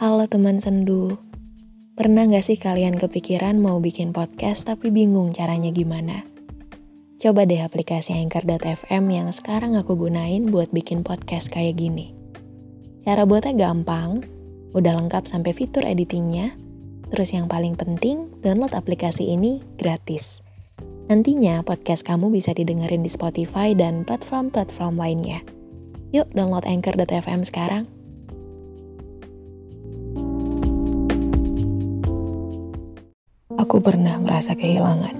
Halo teman sendu, pernah gak sih kalian kepikiran mau bikin podcast tapi bingung caranya gimana? Coba deh aplikasi Anchor.fm yang sekarang aku gunain buat bikin podcast kayak gini. Cara buatnya gampang, udah lengkap sampai fitur editingnya, terus yang paling penting, download aplikasi ini gratis. Nantinya podcast kamu bisa didengerin di Spotify dan platform-platform lainnya. Yuk download Anchor.fm sekarang. Aku pernah merasa kehilangan.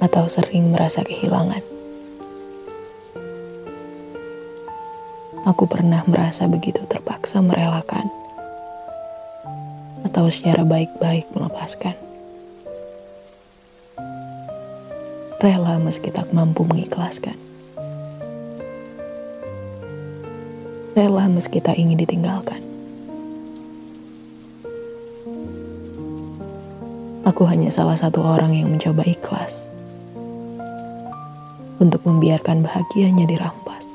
Atau sering merasa kehilangan. Aku pernah merasa begitu terpaksa merelakan. Atau secara baik-baik melepaskan. Rela meski tak mampu mengikhlaskan. Rela meski tak ingin ditinggalkan. Aku hanya salah satu orang yang mencoba ikhlas untuk membiarkan bahagianya dirampas.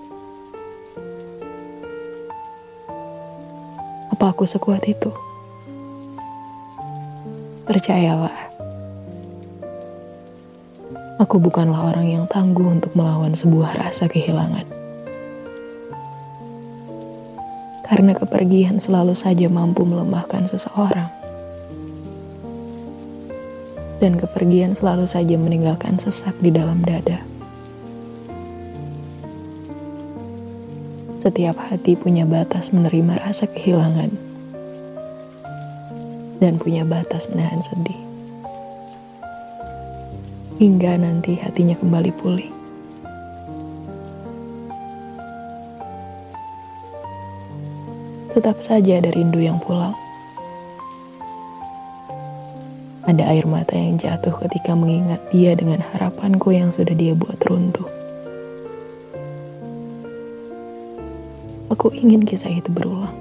Apa aku sekuat itu? Percayalah, aku bukanlah orang yang tangguh untuk melawan sebuah rasa kehilangan. Karena kepergian selalu saja mampu melemahkan seseorang dan kepergian selalu saja meninggalkan sesak di dalam dada. Setiap hati punya batas menerima rasa kehilangan dan punya batas menahan sedih. Hingga nanti hatinya kembali pulih. Tetap saja ada rindu yang pulang. Ada air mata yang jatuh ketika mengingat dia dengan harapanku yang sudah dia buat runtuh. Aku ingin kisah itu berulang.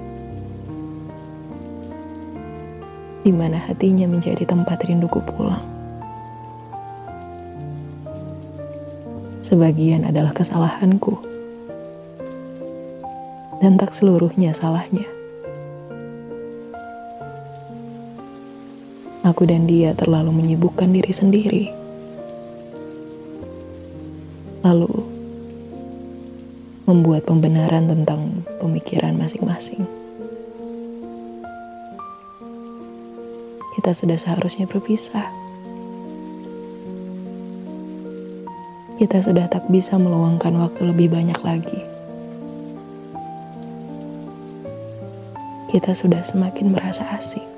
Di mana hatinya menjadi tempat rinduku pulang. Sebagian adalah kesalahanku. Dan tak seluruhnya salahnya. Aku dan dia terlalu menyibukkan diri sendiri. Lalu, membuat pembenaran tentang pemikiran masing-masing. Kita sudah seharusnya berpisah. Kita sudah tak bisa meluangkan waktu lebih banyak lagi. Kita sudah semakin merasa asing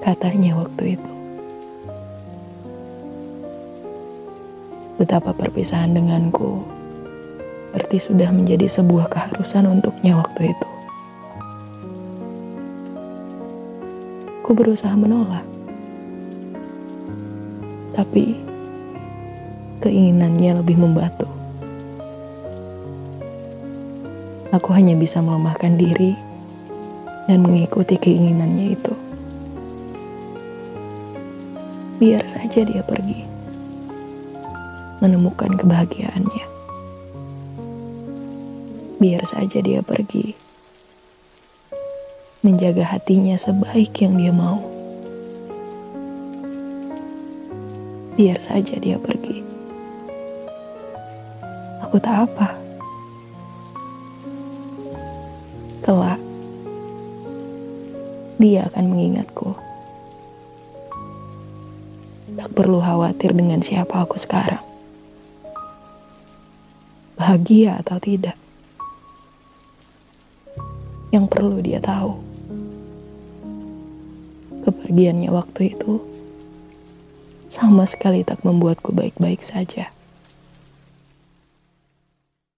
katanya waktu itu. Betapa perpisahan denganku berarti sudah menjadi sebuah keharusan untuknya waktu itu. Ku berusaha menolak. Tapi keinginannya lebih membatu. Aku hanya bisa melemahkan diri dan mengikuti keinginannya itu biar saja dia pergi, menemukan kebahagiaannya. Biar saja dia pergi, menjaga hatinya sebaik yang dia mau. Biar saja dia pergi. Aku tak apa. Kelak, dia akan mengingatku. Tak perlu khawatir dengan siapa aku sekarang. Bahagia atau tidak. Yang perlu dia tahu. Kepergiannya waktu itu sama sekali tak membuatku baik-baik saja.